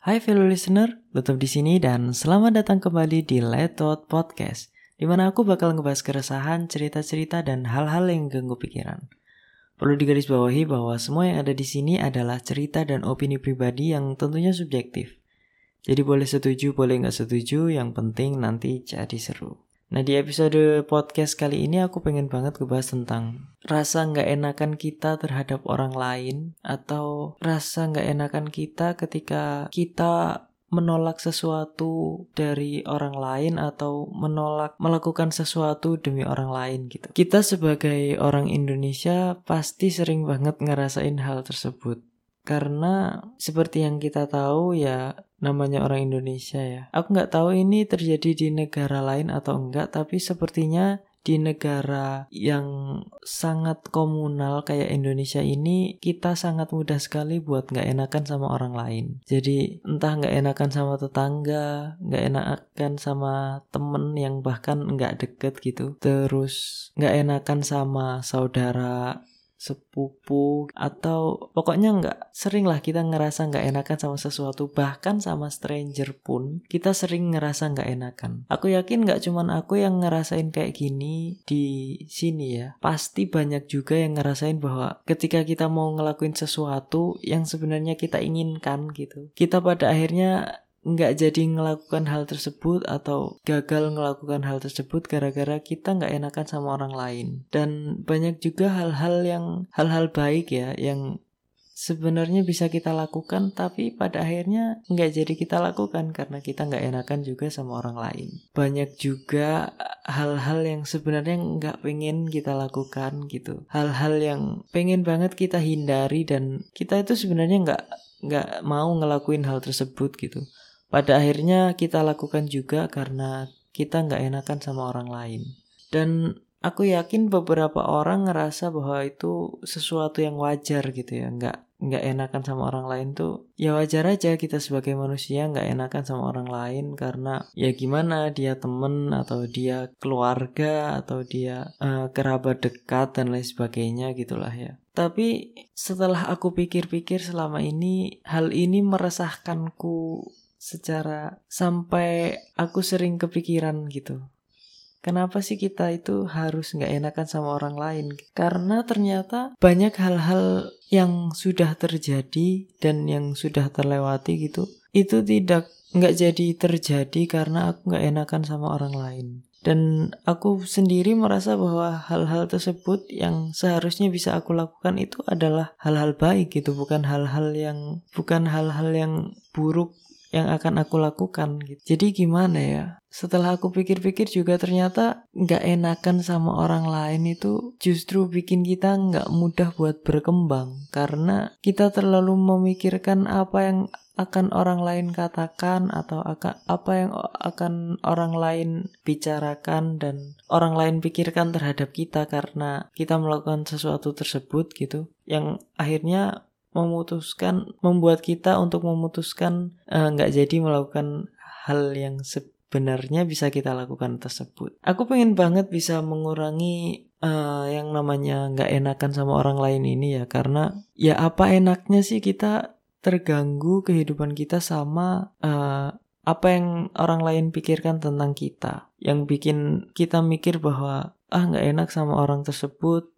Hai fellow listener, tetap di sini dan selamat datang kembali di Letot Podcast, di mana aku bakal ngebahas keresahan, cerita-cerita, dan hal-hal yang ganggu pikiran. Perlu digarisbawahi bahwa semua yang ada di sini adalah cerita dan opini pribadi yang tentunya subjektif. Jadi boleh setuju, boleh nggak setuju, yang penting nanti jadi seru. Nah di episode podcast kali ini aku pengen banget ngebahas tentang rasa nggak enakan kita terhadap orang lain atau rasa nggak enakan kita ketika kita menolak sesuatu dari orang lain atau menolak melakukan sesuatu demi orang lain gitu. Kita sebagai orang Indonesia pasti sering banget ngerasain hal tersebut. Karena seperti yang kita tahu ya namanya orang Indonesia ya. Aku nggak tahu ini terjadi di negara lain atau enggak, tapi sepertinya di negara yang sangat komunal kayak Indonesia ini kita sangat mudah sekali buat nggak enakan sama orang lain jadi entah nggak enakan sama tetangga nggak enakan sama temen yang bahkan nggak deket gitu terus nggak enakan sama saudara sepupu atau pokoknya nggak sering lah kita ngerasa nggak enakan sama sesuatu. Bahkan sama stranger pun kita sering ngerasa nggak enakan. Aku yakin nggak cuman aku yang ngerasain kayak gini di sini ya. Pasti banyak juga yang ngerasain bahwa ketika kita mau ngelakuin sesuatu yang sebenarnya kita inginkan gitu kita pada akhirnya nggak jadi melakukan hal tersebut atau gagal melakukan hal tersebut gara-gara kita nggak enakan sama orang lain. Dan banyak juga hal-hal yang hal-hal baik ya yang sebenarnya bisa kita lakukan tapi pada akhirnya nggak jadi kita lakukan karena kita nggak enakan juga sama orang lain. Banyak juga hal-hal yang sebenarnya nggak pengen kita lakukan gitu. Hal-hal yang pengen banget kita hindari dan kita itu sebenarnya nggak nggak mau ngelakuin hal tersebut gitu pada akhirnya kita lakukan juga karena kita nggak enakan sama orang lain. Dan aku yakin beberapa orang ngerasa bahwa itu sesuatu yang wajar gitu ya, nggak nggak enakan sama orang lain tuh ya wajar aja kita sebagai manusia nggak enakan sama orang lain karena ya gimana dia temen atau dia keluarga atau dia uh, kerabat dekat dan lain sebagainya gitulah ya tapi setelah aku pikir-pikir selama ini hal ini meresahkanku secara sampai aku sering kepikiran gitu. Kenapa sih kita itu harus nggak enakan sama orang lain? Karena ternyata banyak hal-hal yang sudah terjadi dan yang sudah terlewati gitu. Itu tidak nggak jadi terjadi karena aku nggak enakan sama orang lain. Dan aku sendiri merasa bahwa hal-hal tersebut yang seharusnya bisa aku lakukan itu adalah hal-hal baik gitu, bukan hal-hal yang bukan hal-hal yang buruk yang akan aku lakukan gitu. Jadi gimana ya? Setelah aku pikir-pikir juga ternyata nggak enakan sama orang lain itu justru bikin kita nggak mudah buat berkembang karena kita terlalu memikirkan apa yang akan orang lain katakan atau apa yang akan orang lain bicarakan dan orang lain pikirkan terhadap kita karena kita melakukan sesuatu tersebut gitu yang akhirnya memutuskan membuat kita untuk memutuskan eh, nggak uh, jadi melakukan hal yang sebenarnya bisa kita lakukan tersebut. Aku pengen banget bisa mengurangi uh, yang namanya nggak enakan sama orang lain ini ya karena ya apa enaknya sih kita terganggu kehidupan kita sama uh, apa yang orang lain pikirkan tentang kita yang bikin kita mikir bahwa ah nggak enak sama orang tersebut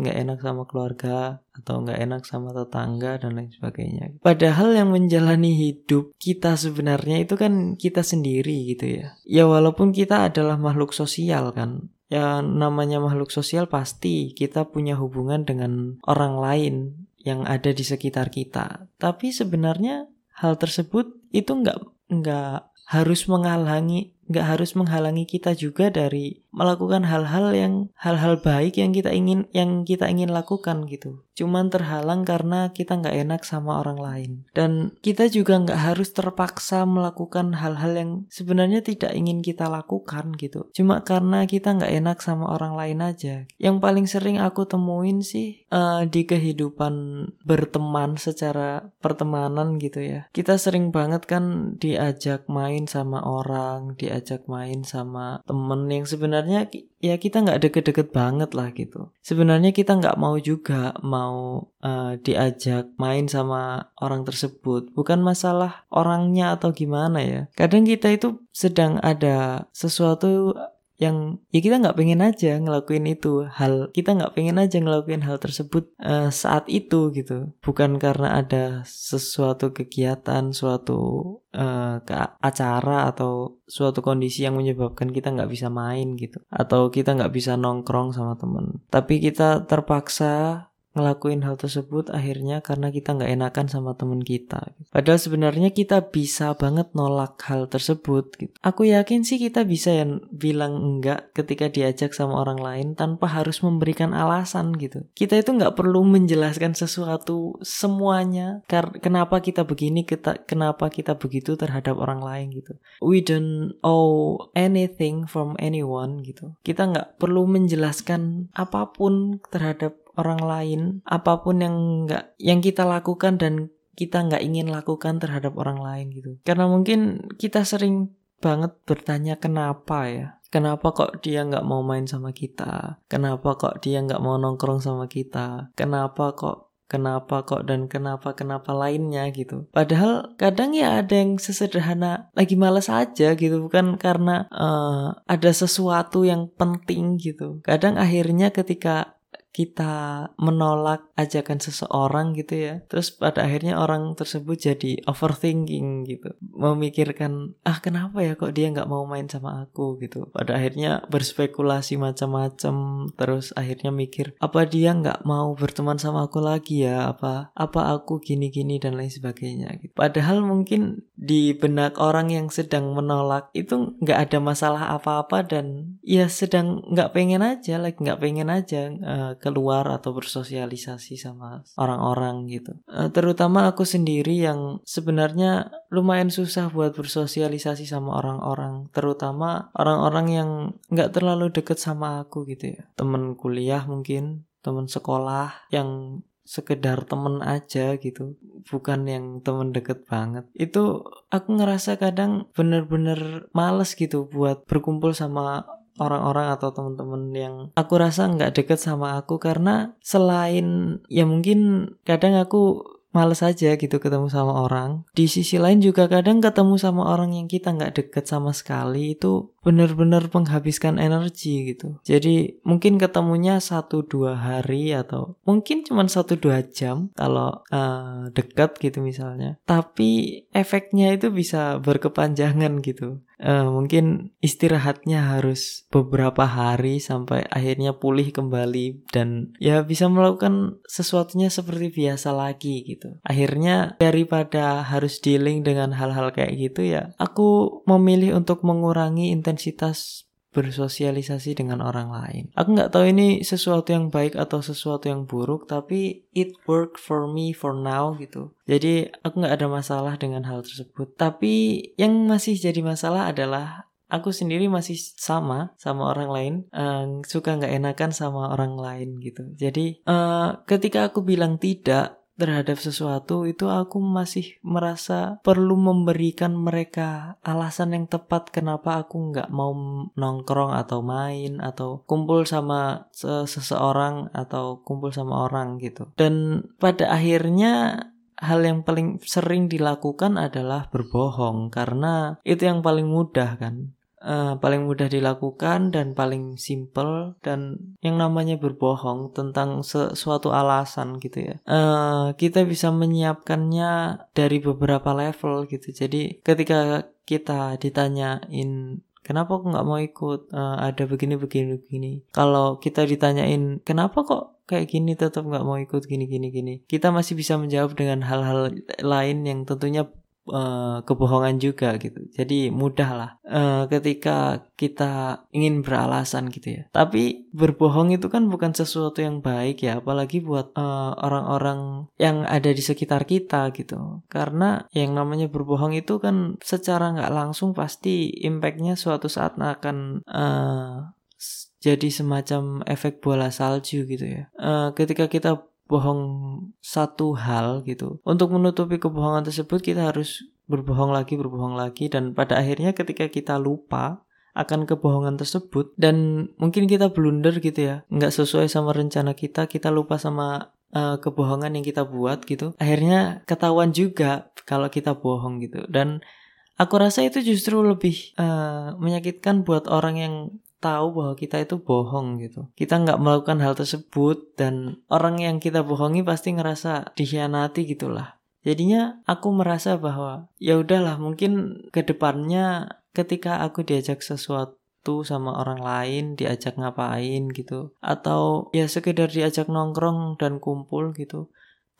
nggak enak sama keluarga atau nggak enak sama tetangga dan lain sebagainya. Padahal yang menjalani hidup kita sebenarnya itu kan kita sendiri gitu ya. Ya walaupun kita adalah makhluk sosial kan. Ya namanya makhluk sosial pasti kita punya hubungan dengan orang lain yang ada di sekitar kita. Tapi sebenarnya hal tersebut itu nggak nggak harus menghalangi nggak harus menghalangi kita juga dari melakukan hal-hal yang hal-hal baik yang kita ingin yang kita ingin lakukan gitu. Cuman terhalang karena kita nggak enak sama orang lain. Dan kita juga nggak harus terpaksa melakukan hal-hal yang sebenarnya tidak ingin kita lakukan gitu. Cuma karena kita nggak enak sama orang lain aja. Yang paling sering aku temuin sih uh, di kehidupan berteman secara pertemanan gitu ya. Kita sering banget kan diajak main sama orang diajak diajak main sama temen yang sebenarnya ya kita nggak deket-deket banget lah gitu. Sebenarnya kita nggak mau juga mau uh, diajak main sama orang tersebut. Bukan masalah orangnya atau gimana ya. Kadang kita itu sedang ada sesuatu yang ya kita nggak pengen aja ngelakuin itu. Hal kita nggak pengen aja ngelakuin hal tersebut uh, saat itu gitu. Bukan karena ada sesuatu kegiatan suatu uh, ke acara atau suatu kondisi yang menyebabkan kita nggak bisa main gitu. Atau kita nggak bisa nongkrong sama temen. Tapi kita terpaksa ngelakuin hal tersebut akhirnya karena kita nggak enakan sama temen kita. Padahal sebenarnya kita bisa banget nolak hal tersebut. Gitu. Aku yakin sih kita bisa yang bilang enggak ketika diajak sama orang lain tanpa harus memberikan alasan gitu. Kita itu nggak perlu menjelaskan sesuatu semuanya. Kenapa kita begini, kita kenapa kita begitu terhadap orang lain gitu. We don't owe anything from anyone gitu. Kita nggak perlu menjelaskan apa pun terhadap orang lain apa pun yang nggak yang kita lakukan dan kita nggak ingin lakukan terhadap orang lain gitu karena mungkin kita sering banget bertanya kenapa ya Kenapa kok dia nggak mau main sama kita? Kenapa kok dia nggak mau nongkrong sama kita? Kenapa kok kenapa kok dan kenapa kenapa lainnya gitu. Padahal kadang ya ada yang sesederhana lagi males aja gitu bukan karena uh, ada sesuatu yang penting gitu. Kadang akhirnya ketika kita menolak ajakan seseorang gitu ya. Terus pada akhirnya orang tersebut jadi overthinking gitu. Memikirkan ah kenapa ya kok dia nggak mau main sama aku? gitu. Pada akhirnya berspekulasi macam-macam terus akhirnya mikir apa dia nggak mau berteman sama aku lagi ya? Apa apa aku gini-gini dan lain sebagainya? gitu. Padahal mungkin di benak orang yang sedang menolak itu nggak ada masalah apa-apa dan ya sedang nggak pengen aja like nggak pengen aja uh, keluar atau bersosialisasi sama orang-orang gitu. Uh, terutama aku sendiri yang sebenarnya lumayan susah buat bersosialisasi sama orang-orang, terutama orang-orang yang nggak terlalu deket sama aku gitu ya. Temen kuliah mungkin, temen sekolah yang sekedar temen aja gitu bukan yang temen deket banget. Itu aku ngerasa kadang bener-bener males gitu buat berkumpul sama orang-orang atau teman-teman yang aku rasa nggak deket sama aku karena selain ya mungkin kadang aku males aja gitu ketemu sama orang. Di sisi lain juga kadang ketemu sama orang yang kita nggak deket sama sekali itu bener-bener menghabiskan energi gitu. Jadi mungkin ketemunya satu dua hari atau mungkin cuma satu dua jam kalau uh, deket gitu misalnya. Tapi efeknya itu bisa berkepanjangan gitu uh, mungkin istirahatnya harus beberapa hari sampai akhirnya pulih kembali dan ya bisa melakukan sesuatunya seperti biasa lagi gitu. Akhirnya daripada harus dealing dengan hal-hal kayak gitu ya, aku memilih untuk mengurangi intensitas bersosialisasi dengan orang lain. Aku nggak tahu ini sesuatu yang baik atau sesuatu yang buruk, tapi it work for me for now gitu. Jadi aku nggak ada masalah dengan hal tersebut. Tapi yang masih jadi masalah adalah aku sendiri masih sama sama orang lain uh, suka nggak enakan sama orang lain gitu jadi uh, ketika aku bilang tidak terhadap sesuatu itu aku masih merasa perlu memberikan mereka alasan yang tepat kenapa aku nggak mau nongkrong atau main atau kumpul sama seseorang atau kumpul sama orang gitu. Dan pada akhirnya hal yang paling sering dilakukan adalah berbohong karena itu yang paling mudah kan uh, paling mudah dilakukan dan paling simple dan yang namanya berbohong tentang sesuatu alasan gitu ya. Uh, kita bisa menyiapkannya dari beberapa level gitu. Jadi ketika kita ditanyain kenapa aku nggak mau ikut? Uh, ada begini begini begini. Kalau kita ditanyain kenapa kok kayak gini tetap nggak mau ikut gini gini gini? Kita masih bisa menjawab dengan hal-hal lain yang tentunya uh, kebohongan juga gitu. Jadi mudah lah uh, ketika kita ingin beralasan gitu ya. Tapi berbohong itu kan bukan sesuatu yang baik ya, apalagi buat eh, orang-orang uh, yang ada di sekitar kita gitu. Karena yang namanya berbohong itu kan secara nggak langsung pasti impactnya suatu saat akan uh, jadi semacam efek bola salju gitu ya. Uh, ketika kita bohong satu hal gitu. Untuk menutupi kebohongan tersebut kita harus berbohong lagi, berbohong lagi, dan pada akhirnya ketika kita lupa akan kebohongan tersebut dan mungkin kita blunder gitu ya, nggak sesuai sama rencana kita, kita lupa sama uh, kebohongan yang kita buat gitu, akhirnya ketahuan juga kalau kita bohong gitu dan aku rasa itu justru lebih uh, menyakitkan buat orang yang tahu bahwa kita itu bohong gitu. Kita nggak melakukan hal tersebut dan orang yang kita bohongi pasti ngerasa dikhianati gitulah. Jadinya aku merasa bahwa ya udahlah mungkin ke depannya ketika aku diajak sesuatu sama orang lain diajak ngapain gitu atau ya sekedar diajak nongkrong dan kumpul gitu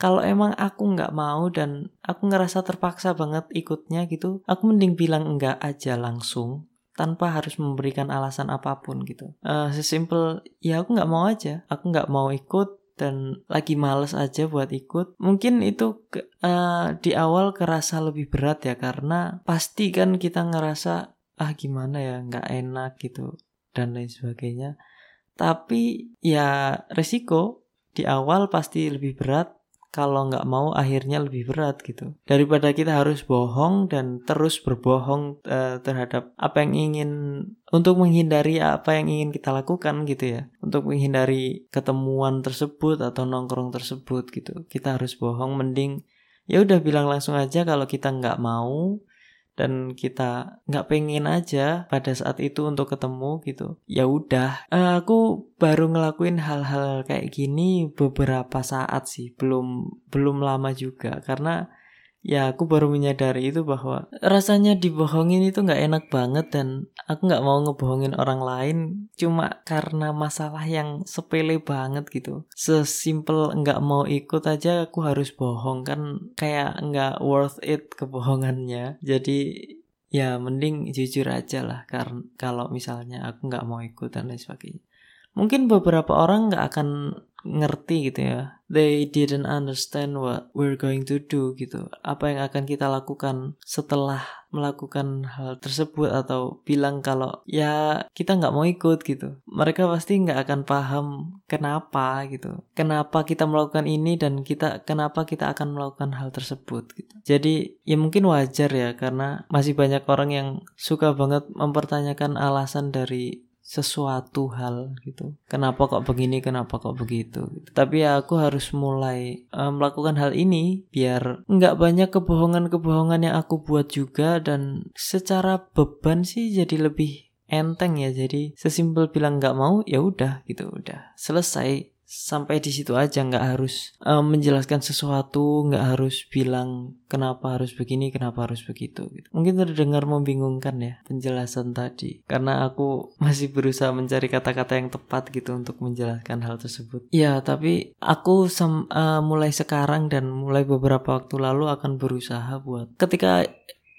kalau emang aku nggak mau dan aku ngerasa terpaksa banget ikutnya gitu aku mending bilang enggak aja langsung tanpa harus memberikan alasan apa pun gitu. Uh, sesimpel ya aku nggak mau aja, aku nggak mau ikut dan lagi males aja buat ikut. Mungkin itu uh, di awal kerasa lebih berat ya karena pasti kan kita ngerasa ah gimana ya nggak enak gitu dan lain sebagainya. Tapi ya resiko di awal pasti lebih berat kalau nggak mau akhirnya lebih berat gitu. Daripada kita harus bohong dan terus berbohong uh, terhadap apa yang ingin untuk menghindari apa yang ingin kita lakukan gitu ya. Untuk menghindari ketemuan tersebut atau nongkrong tersebut gitu. Kita harus bohong mending ya udah bilang langsung aja kalau kita nggak mau dan kita nggak pengen aja pada saat itu untuk ketemu gitu. Ya udah. Uh, aku baru ngelakuin hal-hal kayak gini beberapa saat sih. Belum belum lama juga. Karena ya aku baru menyadari itu bahwa rasanya dibohongin itu nggak enak banget dan aku nggak mau ngebohongin orang lain cuma karena masalah yang sepele banget gitu. Sesimpel nggak mau ikut aja aku harus bohong kan kayak nggak worth it kebohongannya. Jadi ya mending jujur aja lah karena kalau misalnya aku nggak mau ikut dan lain sebagainya. Mungkin beberapa orang nggak akan ngerti gitu ya. They didn't understand what we're going to do gitu. Apa yang akan kita lakukan setelah melakukan hal tersebut atau bilang kalau ya kita nggak mau ikut gitu. Mereka pasti nggak akan paham kenapa gitu. Kenapa kita melakukan ini dan kita kenapa kita akan melakukan hal tersebut gitu. Jadi ya mungkin wajar ya karena masih banyak orang yang suka banget mempertanyakan alasan dari sesuatu hal gitu. Kenapa kok begini, kenapa kok begitu. Gitu. Tapi ya aku harus mulai uh, melakukan hal ini biar nggak banyak kebohongan-kebohongan yang aku buat juga dan secara beban sih jadi lebih enteng ya. Jadi sesimpel bilang nggak mau ya udah gitu, udah selesai sampai di situ aja nggak harus um, menjelaskan sesuatu nggak harus bilang kenapa harus begini kenapa harus begitu gitu. mungkin terdengar membingungkan ya penjelasan tadi. Karena aku masih berusaha mencari kata-kata yang tepat gitu untuk menjelaskan hal tersebut. Ya tapi aku sem uh, mulai sekarang dan mulai beberapa waktu lalu akan berusaha buat ketika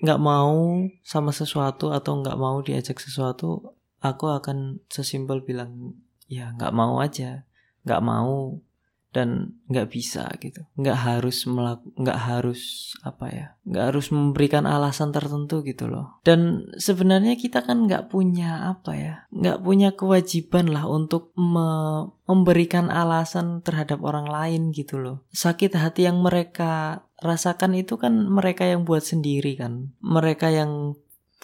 nggak mau sama sesuatu atau nggak mau diajak sesuatu aku akan sesimpel bilang ya nggak mau aja nggak mau dan nggak bisa gitu. Nggak harus melaku nggak harus apa ya nggak harus memberikan alasan tertentu gitu loh. Dan sebenarnya kita kan nggak punya apa ya nggak punya kewajiban lah untuk me memberikan alasan terhadap orang lain gitu loh. Sakit hati yang mereka rasakan itu kan mereka yang buat sendiri kan. Mereka yang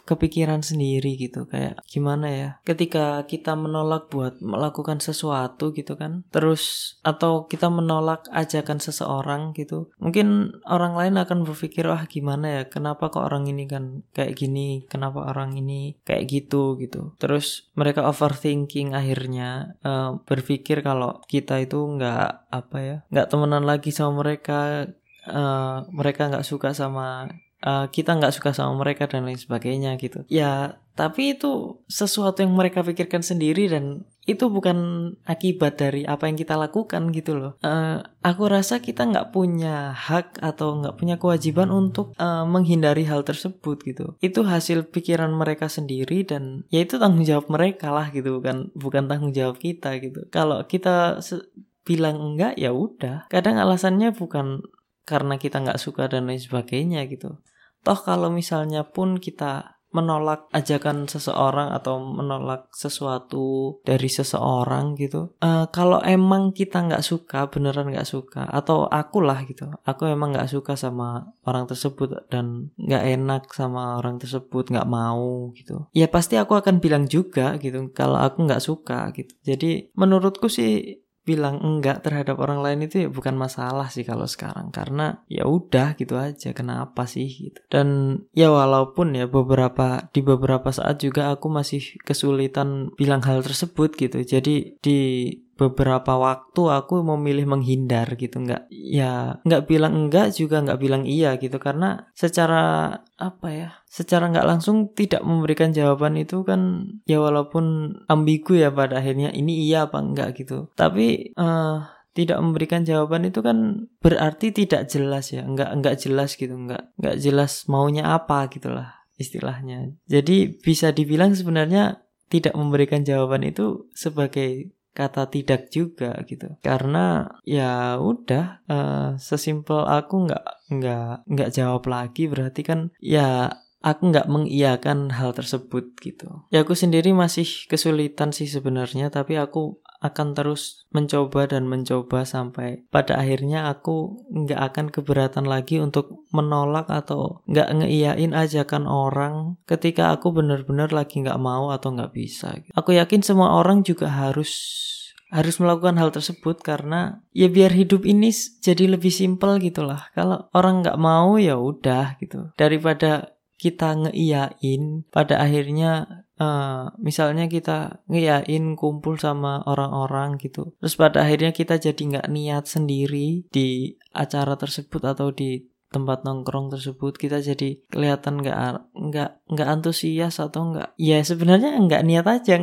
kepikiran sendiri gitu kayak gimana ya? Ketika kita menolak buat melakukan sesuatu gitu kan terus atau kita menolak ajakan seseorang gitu mungkin orang lain akan berpikir wah gimana ya? Kenapa kok orang ini kan kayak gini? Kenapa orang ini kayak gitu? gitu. Terus mereka overthinking akhirnya uh, berpikir kalau kita itu nggak apa ya nggak temenan lagi sama mereka uh, mereka nggak suka sama uh, kita nggak suka sama mereka dan lain sebagainya gitu. Ya tapi itu sesuatu yang mereka pikirkan sendiri dan itu bukan akibat dari apa yang kita lakukan gitu loh. Uh, aku rasa kita nggak punya hak atau nggak punya kewajiban untuk uh, menghindari hal tersebut gitu. Itu hasil pikiran mereka sendiri dan ya itu tanggung jawab mereka lah gitu kan bukan tanggung jawab kita gitu. Kalau kita bilang enggak ya udah. Kadang alasannya bukan karena kita nggak suka dan lain sebagainya gitu toh kalau misalnya pun kita menolak ajakan seseorang atau menolak sesuatu dari seseorang gitu. Uh, kalau emang kita nggak suka, beneran nggak suka, atau aku lah gitu, aku emang nggak suka sama orang tersebut dan nggak enak sama orang tersebut, nggak mau gitu. Ya pasti aku akan bilang juga gitu kalau aku nggak suka gitu. Jadi menurutku sih bilang enggak terhadap orang lain itu ya bukan masalah sih kalau sekarang. Karena ya udah gitu aja kenapa sih gitu. Dan ya walaupun ya beberapa di beberapa saat juga aku masih kesulitan bilang hal tersebut gitu. Jadi di beberapa waktu aku memilih menghindar gitu nggak ya nggak bilang enggak juga nggak bilang iya gitu. Karena secara apa ya secara nggak langsung tidak memberikan jawaban itu kan ya walaupun ambigu ya pada akhirnya ini iya apa enggak gitu. Tapi uh, tidak memberikan jawaban itu kan berarti tidak jelas ya nggak nggak jelas gitu nggak nggak jelas maunya apa gitulah istilahnya. Jadi bisa dibilang sebenarnya tidak memberikan jawaban itu sebagai kata tidak juga gitu. Karena ya udah uh, sesimpel aku nggak nggak nggak jawab lagi berarti kan ya aku nggak mengiyakan hal tersebut gitu. Ya aku sendiri masih kesulitan sih sebenarnya tapi aku akan terus mencoba dan mencoba sampai pada akhirnya aku nggak akan keberatan lagi untuk menolak atau nggak ngeiyain ajakan orang ketika aku benar-benar lagi nggak mau atau nggak bisa. Aku yakin semua orang juga harus harus melakukan hal tersebut karena ya biar hidup ini jadi lebih simpel gitulah. Kalau orang nggak mau ya udah gitu. Daripada kita ngeiyain pada akhirnya uh, misalnya kita ngiyain kumpul sama orang-orang gitu. Terus pada akhirnya kita jadi nggak niat sendiri di acara tersebut atau di tempat nongkrong tersebut. Kita jadi kelihatan nggak nggak nggak antusias atau nggak ya sebenarnya nggak niat aja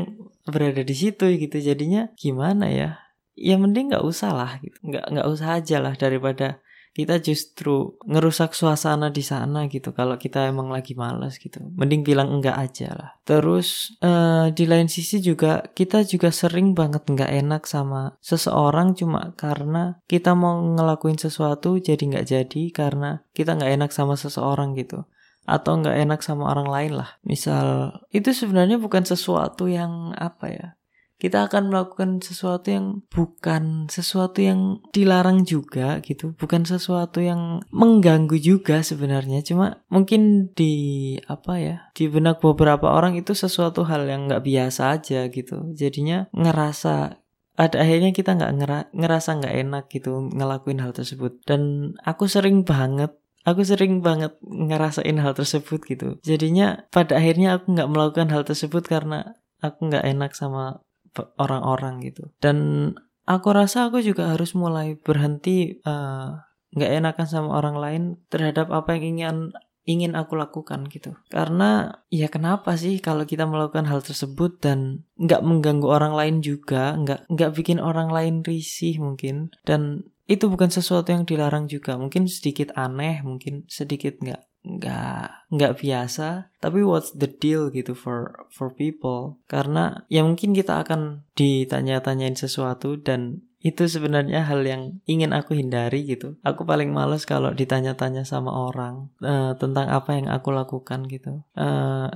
berada di situ gitu. Jadinya gimana ya? Ya mending nggak usah lah gitu. Nggak nggak usah aja lah daripada kita justru ngerusak suasana di sana gitu kalau kita emang lagi malas gitu. Mending bilang enggak aja lah. Terus uh, di lain sisi juga kita juga sering banget nggak enak sama seseorang cuma karena kita mau ngelakuin sesuatu jadi nggak jadi karena kita nggak enak sama seseorang gitu. Atau nggak enak sama orang lain lah. Misal itu sebenarnya bukan sesuatu yang apa ya kita akan melakukan sesuatu yang bukan sesuatu yang dilarang juga gitu. Bukan sesuatu yang mengganggu juga sebenarnya. Cuma mungkin di apa ya di benak beberapa orang itu sesuatu hal yang nggak biasa aja gitu. Jadinya ngerasa ada akhirnya kita nggak ngera ngerasa nggak enak gitu ngelakuin hal tersebut. Dan aku sering banget aku sering banget ngerasain hal tersebut gitu. Jadinya pada akhirnya aku nggak melakukan hal tersebut karena aku nggak enak sama orang-orang gitu. Dan aku rasa aku juga harus mulai berhenti eh, nggak uh, enakan sama orang lain terhadap apa yang ingin ingin aku lakukan gitu. Karena ya kenapa sih kalau kita melakukan hal tersebut dan nggak mengganggu orang lain juga nggak nggak bikin orang lain risih mungkin. Dan itu bukan sesuatu yang dilarang juga. Mungkin sedikit aneh mungkin sedikit nggak nggak nggak biasa tapi what's the deal gitu for for people? Karena ya mungkin kita akan ditanya-tanyain sesuatu dan itu sebenarnya hal yang ingin aku hindari gitu. Aku paling males kalau ditanya-tanya sama orang uh, tentang apa yang aku lakukan gitu. Uh,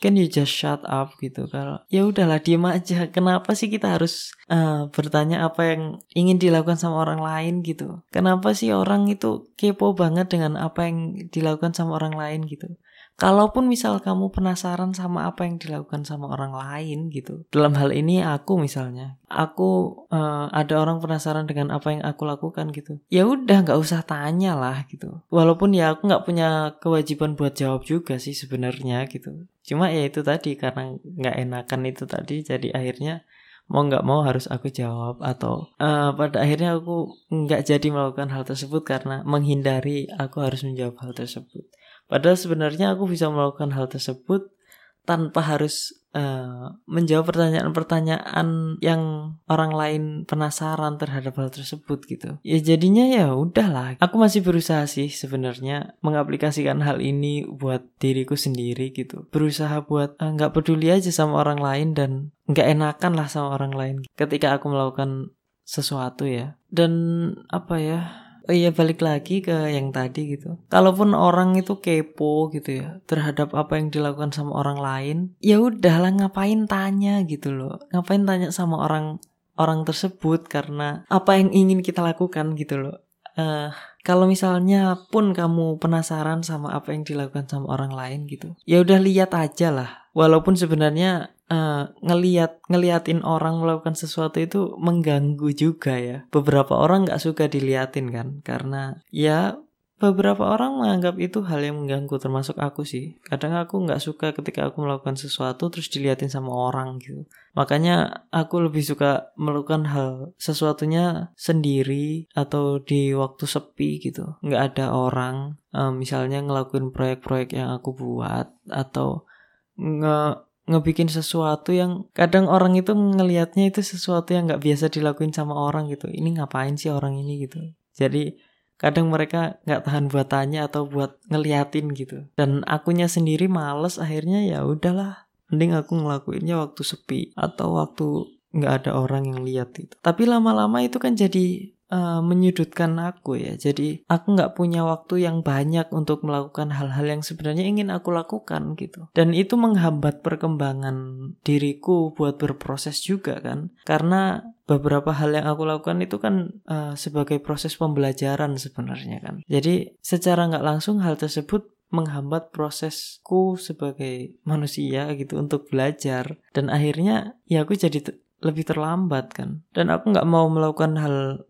can you just shut up gitu? Kalau ya udahlah diem aja. Kenapa sih kita harus uh, bertanya apa yang ingin dilakukan sama orang lain gitu? Kenapa sih orang itu kepo banget dengan apa yang dilakukan sama orang lain gitu Kalaupun misal kamu penasaran sama apa yang dilakukan sama orang lain gitu. Dalam hal ini aku misalnya, aku uh, ada orang penasaran dengan apa yang aku lakukan gitu. Ya udah nggak usah tanya lah gitu. Walaupun ya aku nggak punya kewajiban buat jawab juga sih sebenarnya gitu. Cuma ya itu tadi karena nggak enakan itu tadi jadi akhirnya mau nggak mau harus aku jawab atau uh, pada akhirnya aku nggak jadi melakukan hal tersebut karena menghindari aku harus menjawab hal tersebut. Padahal sebenarnya aku bisa melakukan hal tersebut tanpa harus uh, menjawab pertanyaan-pertanyaan yang orang lain penasaran terhadap hal tersebut gitu. Ya jadinya ya udahlah. Aku masih berusaha sih sebenarnya mengaplikasikan hal ini buat diriku sendiri gitu. Berusaha buat eh, nggak uh, peduli aja sama orang lain dan nggak enakan lah sama orang lain ketika aku melakukan sesuatu ya. Dan apa ya? Oh iya balik lagi ke yang tadi gitu. Kalaupun orang itu kepo gitu ya terhadap apa yang dilakukan sama orang lain ya udahlah ngapain tanya gitu loh. Ngapain tanya sama orang orang tersebut karena apa yang ingin kita lakukan gitu loh. Uh, kalau misalnya pun kamu penasaran sama apa yang dilakukan sama orang lain gitu ya udah lihat aja lah. Walaupun sebenarnya uh, ngeliat ngeliatin orang melakukan sesuatu itu mengganggu juga ya. Beberapa orang nggak suka diliatin kan, karena ya beberapa orang menganggap itu hal yang mengganggu termasuk aku sih. Kadang aku nggak suka ketika aku melakukan sesuatu terus diliatin sama orang gitu. Makanya aku lebih suka melakukan hal sesuatunya sendiri atau di waktu sepi gitu. Nggak ada orang, uh, misalnya ngelakuin proyek-proyek yang aku buat atau nge ngebikin sesuatu yang kadang orang itu ngelihatnya itu sesuatu yang nggak biasa dilakuin sama orang gitu. Ini ngapain sih orang ini gitu? Jadi kadang mereka nggak tahan buat tanya atau buat ngeliatin gitu. Dan akunya sendiri males akhirnya ya udahlah mending aku ngelakuinnya waktu sepi atau waktu nggak ada orang yang lihat itu tapi lama-lama itu kan jadi uh, menyudutkan aku ya. Jadi aku nggak punya waktu yang banyak untuk melakukan hal-hal yang sebenarnya ingin aku lakukan gitu. Dan itu menghambat perkembangan diriku buat berproses juga kan. Karena beberapa hal yang aku lakukan itu kan uh, sebagai proses pembelajaran sebenarnya kan. Jadi secara nggak langsung hal tersebut menghambat prosesku sebagai manusia gitu untuk belajar dan akhirnya ya aku jadi lebih terlambat kan dan aku nggak mau melakukan hal Eh,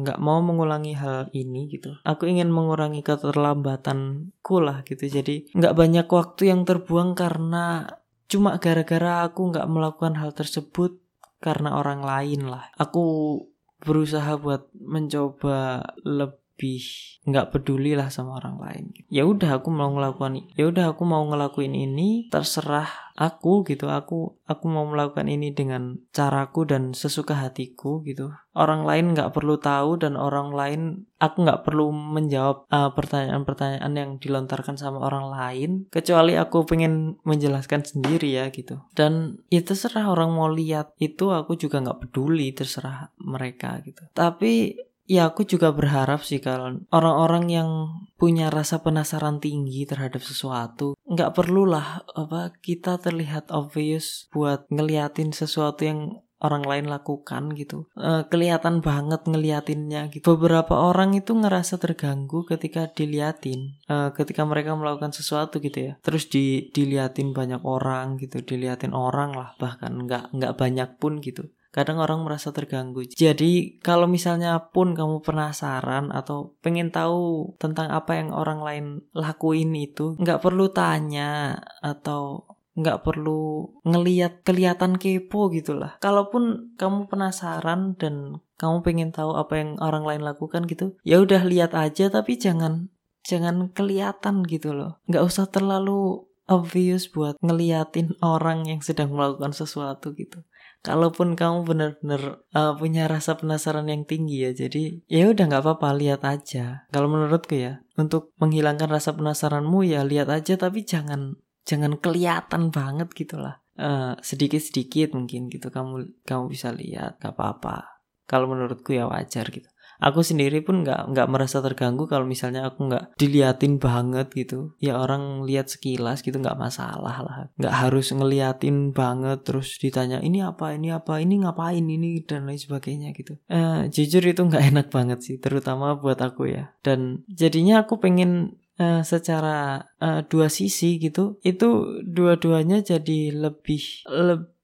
nggak uh, mau mengulangi hal ini gitu. Aku ingin mengurangi keterlambatanku lah gitu. Jadi nggak banyak waktu yang terbuang karena cuma gara-gara aku nggak melakukan hal tersebut karena orang lain lah. Aku berusaha buat mencoba lebih lebih nggak peduli lah sama orang lain. Ya udah aku mau ngelakuin, ya udah aku mau ngelakuin ini terserah aku gitu. Aku aku mau melakukan ini dengan caraku dan sesuka hatiku gitu. Orang lain nggak perlu tahu dan orang lain aku nggak perlu menjawab uh, pertanyaan-pertanyaan yang dilontarkan sama orang lain kecuali aku pengen menjelaskan sendiri ya gitu. Dan ya terserah orang mau lihat itu aku juga nggak peduli terserah mereka gitu. Tapi Ya aku juga berharap sih kalau orang-orang yang punya rasa penasaran tinggi terhadap sesuatu nggak perlulah apa kita terlihat obvious buat ngeliatin sesuatu yang orang lain lakukan gitu. E, kelihatan banget ngeliatinnya gitu. Beberapa orang itu ngerasa terganggu ketika diliatin e, ketika mereka melakukan sesuatu gitu ya. Terus di diliatin banyak orang gitu diliatin orang lah bahkan nggak nggak banyak pun gitu kadang orang merasa terganggu. Jadi kalau misalnya pun kamu penasaran atau pengen tahu tentang apa yang orang lain lakuin itu, nggak perlu tanya atau nggak perlu ngeliat kelihatan kepo gitulah. Kalaupun kamu penasaran dan kamu pengen tahu apa yang orang lain lakukan gitu, ya udah lihat aja tapi jangan jangan kelihatan gitu loh. Nggak usah terlalu obvious buat ngeliatin orang yang sedang melakukan sesuatu gitu kalaupun kamu benar-benar uh, punya rasa penasaran yang tinggi ya jadi ya udah nggak apa-apa lihat aja. Kalau menurutku ya untuk menghilangkan rasa penasaranmu ya lihat aja tapi jangan jangan kelihatan banget gitulah. Uh, sedikit-sedikit mungkin gitu kamu kamu bisa lihat nggak apa-apa. Kalau menurutku ya wajar gitu aku sendiri pun nggak nggak merasa terganggu kalau misalnya aku nggak diliatin banget gitu. Ya orang lihat sekilas gitu nggak masalah lah. Nggak harus ngeliatin banget terus ditanya ini apa? Ini apa? Ini ngapain? Ini? dan lain sebagainya gitu. Eh, jujur itu nggak enak banget sih terutama buat aku ya. Dan jadinya aku pengen uh, secara uh, dua sisi gitu itu dua-duanya jadi lebih lebih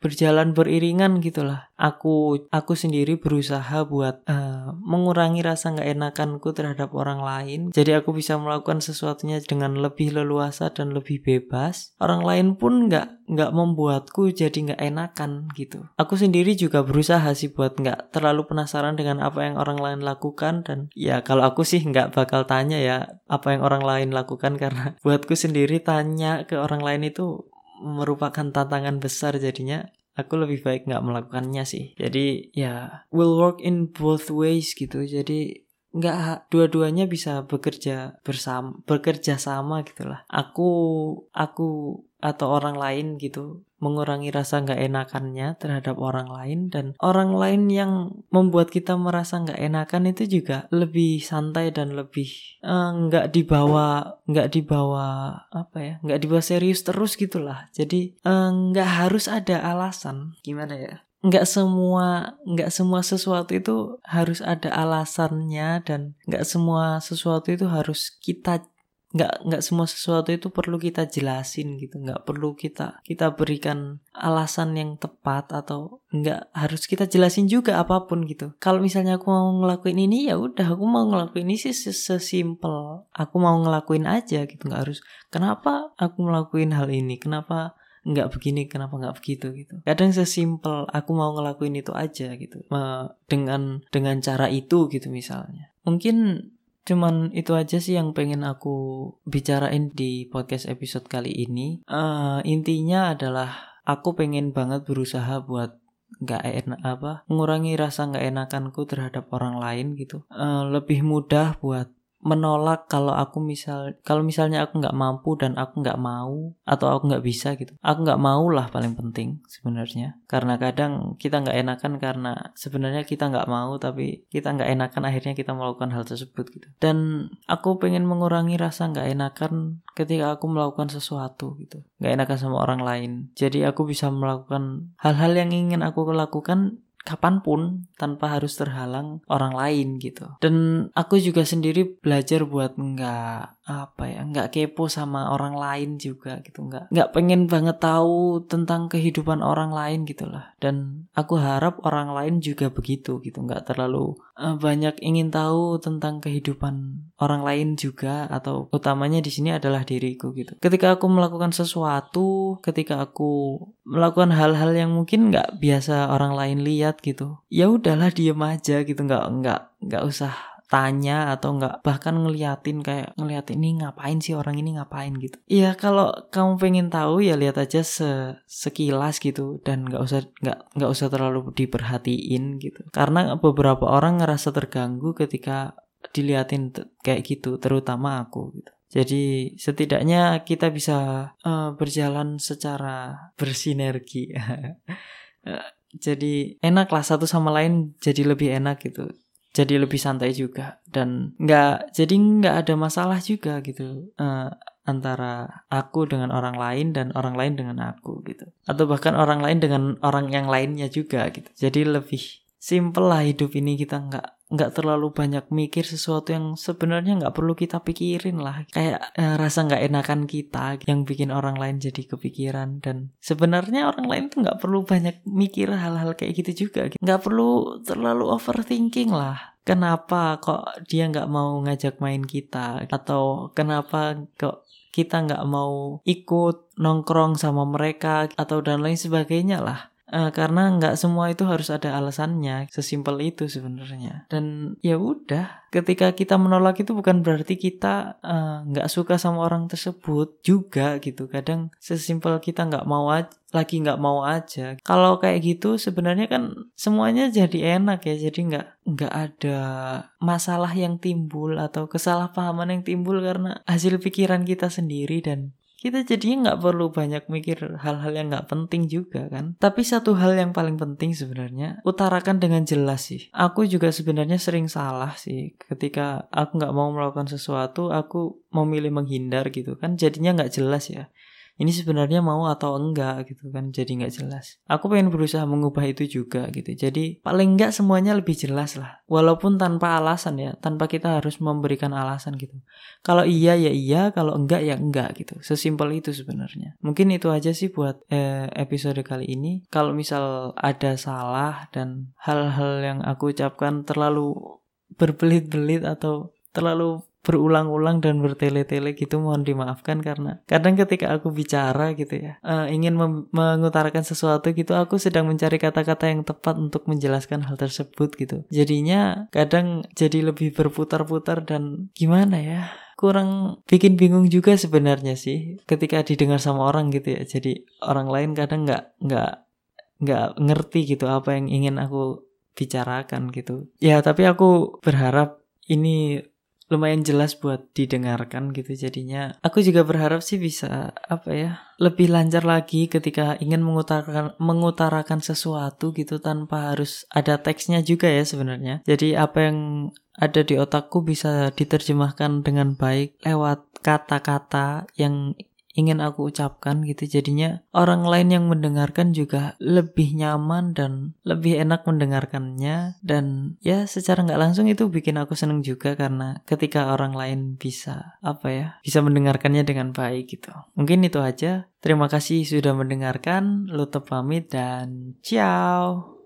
berjalan beriringan gitulah. Aku aku sendiri berusaha buat uh, mengurangi rasa nggak enakanku terhadap orang lain. Jadi aku bisa melakukan sesuatunya dengan lebih leluasa dan lebih bebas. Orang lain pun nggak nggak membuatku jadi nggak enakan gitu. Aku sendiri juga berusaha sih buat nggak terlalu penasaran dengan apa yang orang lain lakukan. Dan ya kalau aku sih nggak bakal tanya ya apa yang orang lain lakukan. Karena buatku sendiri tanya ke orang lain itu merupakan tantangan besar jadinya aku lebih baik nggak melakukannya sih. Jadi ya will work in both ways gitu. Jadi nggak dua-duanya bisa bekerja bersama bekerja sama gitulah. Aku aku atau orang lain gitu mengurangi rasa nggak enakannya terhadap orang lain dan orang lain yang membuat kita merasa nggak enakan itu juga lebih santai dan lebih eh, nggak uh, dibawa nggak dibawa apa ya nggak dibawa serius terus gitulah. Jadi uh, nggak harus ada alasan. Gimana ya nggak semua nggak semua sesuatu itu harus ada alasannya dan nggak semua sesuatu itu harus kita nggak nggak semua sesuatu itu perlu kita jelasin gitu. Nggak perlu kita kita berikan alasan yang tepat atau nggak harus kita jelasin juga apa pun gitu. Kalau misalnya aku mau ngelakuin ini ya udah aku mau ngelakuin ini sih sesimpel. Aku mau ngelakuin aja gitu nggak harus kenapa aku ngelakuin hal ini? Kenapa nggak begini kenapa nggak begitu gitu kadang sesimpel aku mau ngelakuin itu aja gitu dengan dengan cara itu gitu misalnya mungkin Cuman itu aja sih yang pengen aku bicarain di podcast episode kali ini. Uh, intinya adalah aku pengen banget berusaha buat nggak enak apa mengurangi rasa nggak enakanku terhadap orang lain gitu. Uh, lebih mudah buat menolak kalau aku misal kalau misalnya aku nggak mampu dan aku nggak mau atau aku nggak bisa gitu. Aku nggak mau lah paling penting sebenarnya. Karena kadang kita nggak enakan karena sebenarnya kita nggak mau tapi kita nggak enakan akhirnya kita melakukan hal tersebut gitu. Dan aku pengen mengurangi rasa nggak enakan ketika aku melakukan sesuatu gitu. Nggak enakan sama orang lain. Jadi aku bisa melakukan hal-hal yang ingin aku lakukan kapan pun tanpa harus terhalang orang lain gitu. Dan aku juga sendiri belajar buat nggak apa ya nggak kepo sama orang lain juga gitu nggak nggak pengen banget tahu tentang kehidupan orang lain gitulah dan aku harap orang lain juga begitu gitu nggak terlalu uh, banyak ingin tahu tentang kehidupan orang lain juga atau utamanya di sini adalah diriku gitu. Ketika aku melakukan sesuatu ketika aku melakukan hal-hal yang mungkin nggak biasa orang lain lihat gitu ya udahlah diem aja gitu nggak nggak nggak usah tanya atau nggak bahkan ngeliatin kayak ngeliatin ini ngapain sih orang ini ngapain? gitu. Iya kalau kamu pengen tahu ya lihat aja se sekilas gitu dan nggak usah nggak nggak usah terlalu diperhatiin gitu. Karena beberapa orang ngerasa terganggu ketika diliatin kayak gitu terutama aku gitu. Jadi setidaknya kita bisa uh, berjalan secara bersinergi. Uh, jadi enak lah satu sama lain jadi lebih enak gitu jadi lebih santai juga dan nggak jadi nggak ada masalah juga gitu uh, antara aku dengan orang lain dan orang lain dengan aku gitu. Atau bahkan orang lain dengan orang yang lainnya juga gitu. Jadi lebih simple lah hidup ini kita nggak nggak terlalu banyak mikir sesuatu yang sebenarnya nggak perlu kita pikirin lah. Kayak eh, rasa nggak enakan kita yang bikin orang lain jadi kepikiran. Dan sebenarnya orang lain tuh nggak perlu banyak mikir hal-hal kayak gitu juga. Nggak perlu terlalu overthinking lah. Kenapa kok dia nggak mau ngajak main kita? Atau kenapa kok kita nggak mau ikut nongkrong sama mereka? Atau dan lain sebagainya lah Uh, karena nggak semua itu harus ada alasannya, sesimpel itu sebenarnya. Dan ya udah, ketika kita menolak itu bukan berarti kita eh, nggak uh, suka sama orang tersebut juga gitu. Kadang sesimpel kita nggak mau aja, lagi nggak mau aja. Kalau kayak gitu sebenarnya kan semuanya jadi enak ya. Jadi nggak nggak ada masalah yang timbul atau kesalahpahaman yang timbul karena hasil pikiran kita sendiri dan kita jadinya nggak perlu banyak mikir hal-hal yang nggak penting juga kan. Tapi satu hal yang paling penting sebenarnya utarakan dengan jelas sih. Aku juga sebenarnya sering salah sih ketika aku nggak mau melakukan sesuatu, aku memilih menghindar gitu kan. Jadinya nggak jelas ya ini sebenarnya mau atau enggak gitu kan jadi nggak jelas. Aku pengen berusaha mengubah itu juga gitu. Jadi paling enggak semuanya lebih jelas lah. Walaupun tanpa alasan ya tanpa kita harus memberikan alasan gitu. Kalau iya ya iya kalau enggak ya enggak gitu. Sesimpel itu sebenarnya. Mungkin itu aja sih buat eh, episode kali ini. Kalau misal ada salah dan hal-hal yang aku ucapkan terlalu berbelit-belit atau terlalu berulang-ulang dan bertele-tele gitu mohon dimaafkan karena kadang ketika aku bicara gitu ya uh, ingin mengutarakan sesuatu gitu aku sedang mencari kata-kata yang tepat untuk menjelaskan hal tersebut gitu. Jadinya kadang jadi lebih berputar-putar dan gimana ya kurang bikin bingung juga sebenarnya sih ketika didengar sama orang gitu ya. Jadi orang lain kadang nggak nggak nggak ngerti gitu apa yang ingin aku bicarakan gitu. Ya tapi aku berharap ini lumayan jelas buat didengarkan gitu jadinya. Aku juga berharap sih bisa apa ya lebih lancar lagi ketika ingin mengutarakan mengutarakan sesuatu gitu tanpa harus ada teksnya juga ya sebenarnya. Jadi apa yang ada di otakku bisa diterjemahkan dengan baik lewat kata-kata yang ingin aku ucapkan gitu. Jadinya orang lain yang mendengarkan juga lebih nyaman dan lebih enak mendengarkannya. Dan ya secara nggak langsung itu bikin aku seneng juga karena ketika orang lain bisa apa ya bisa mendengarkannya dengan baik gitu. Mungkin itu aja. Terima kasih sudah mendengarkan. Lutup pamit dan ciao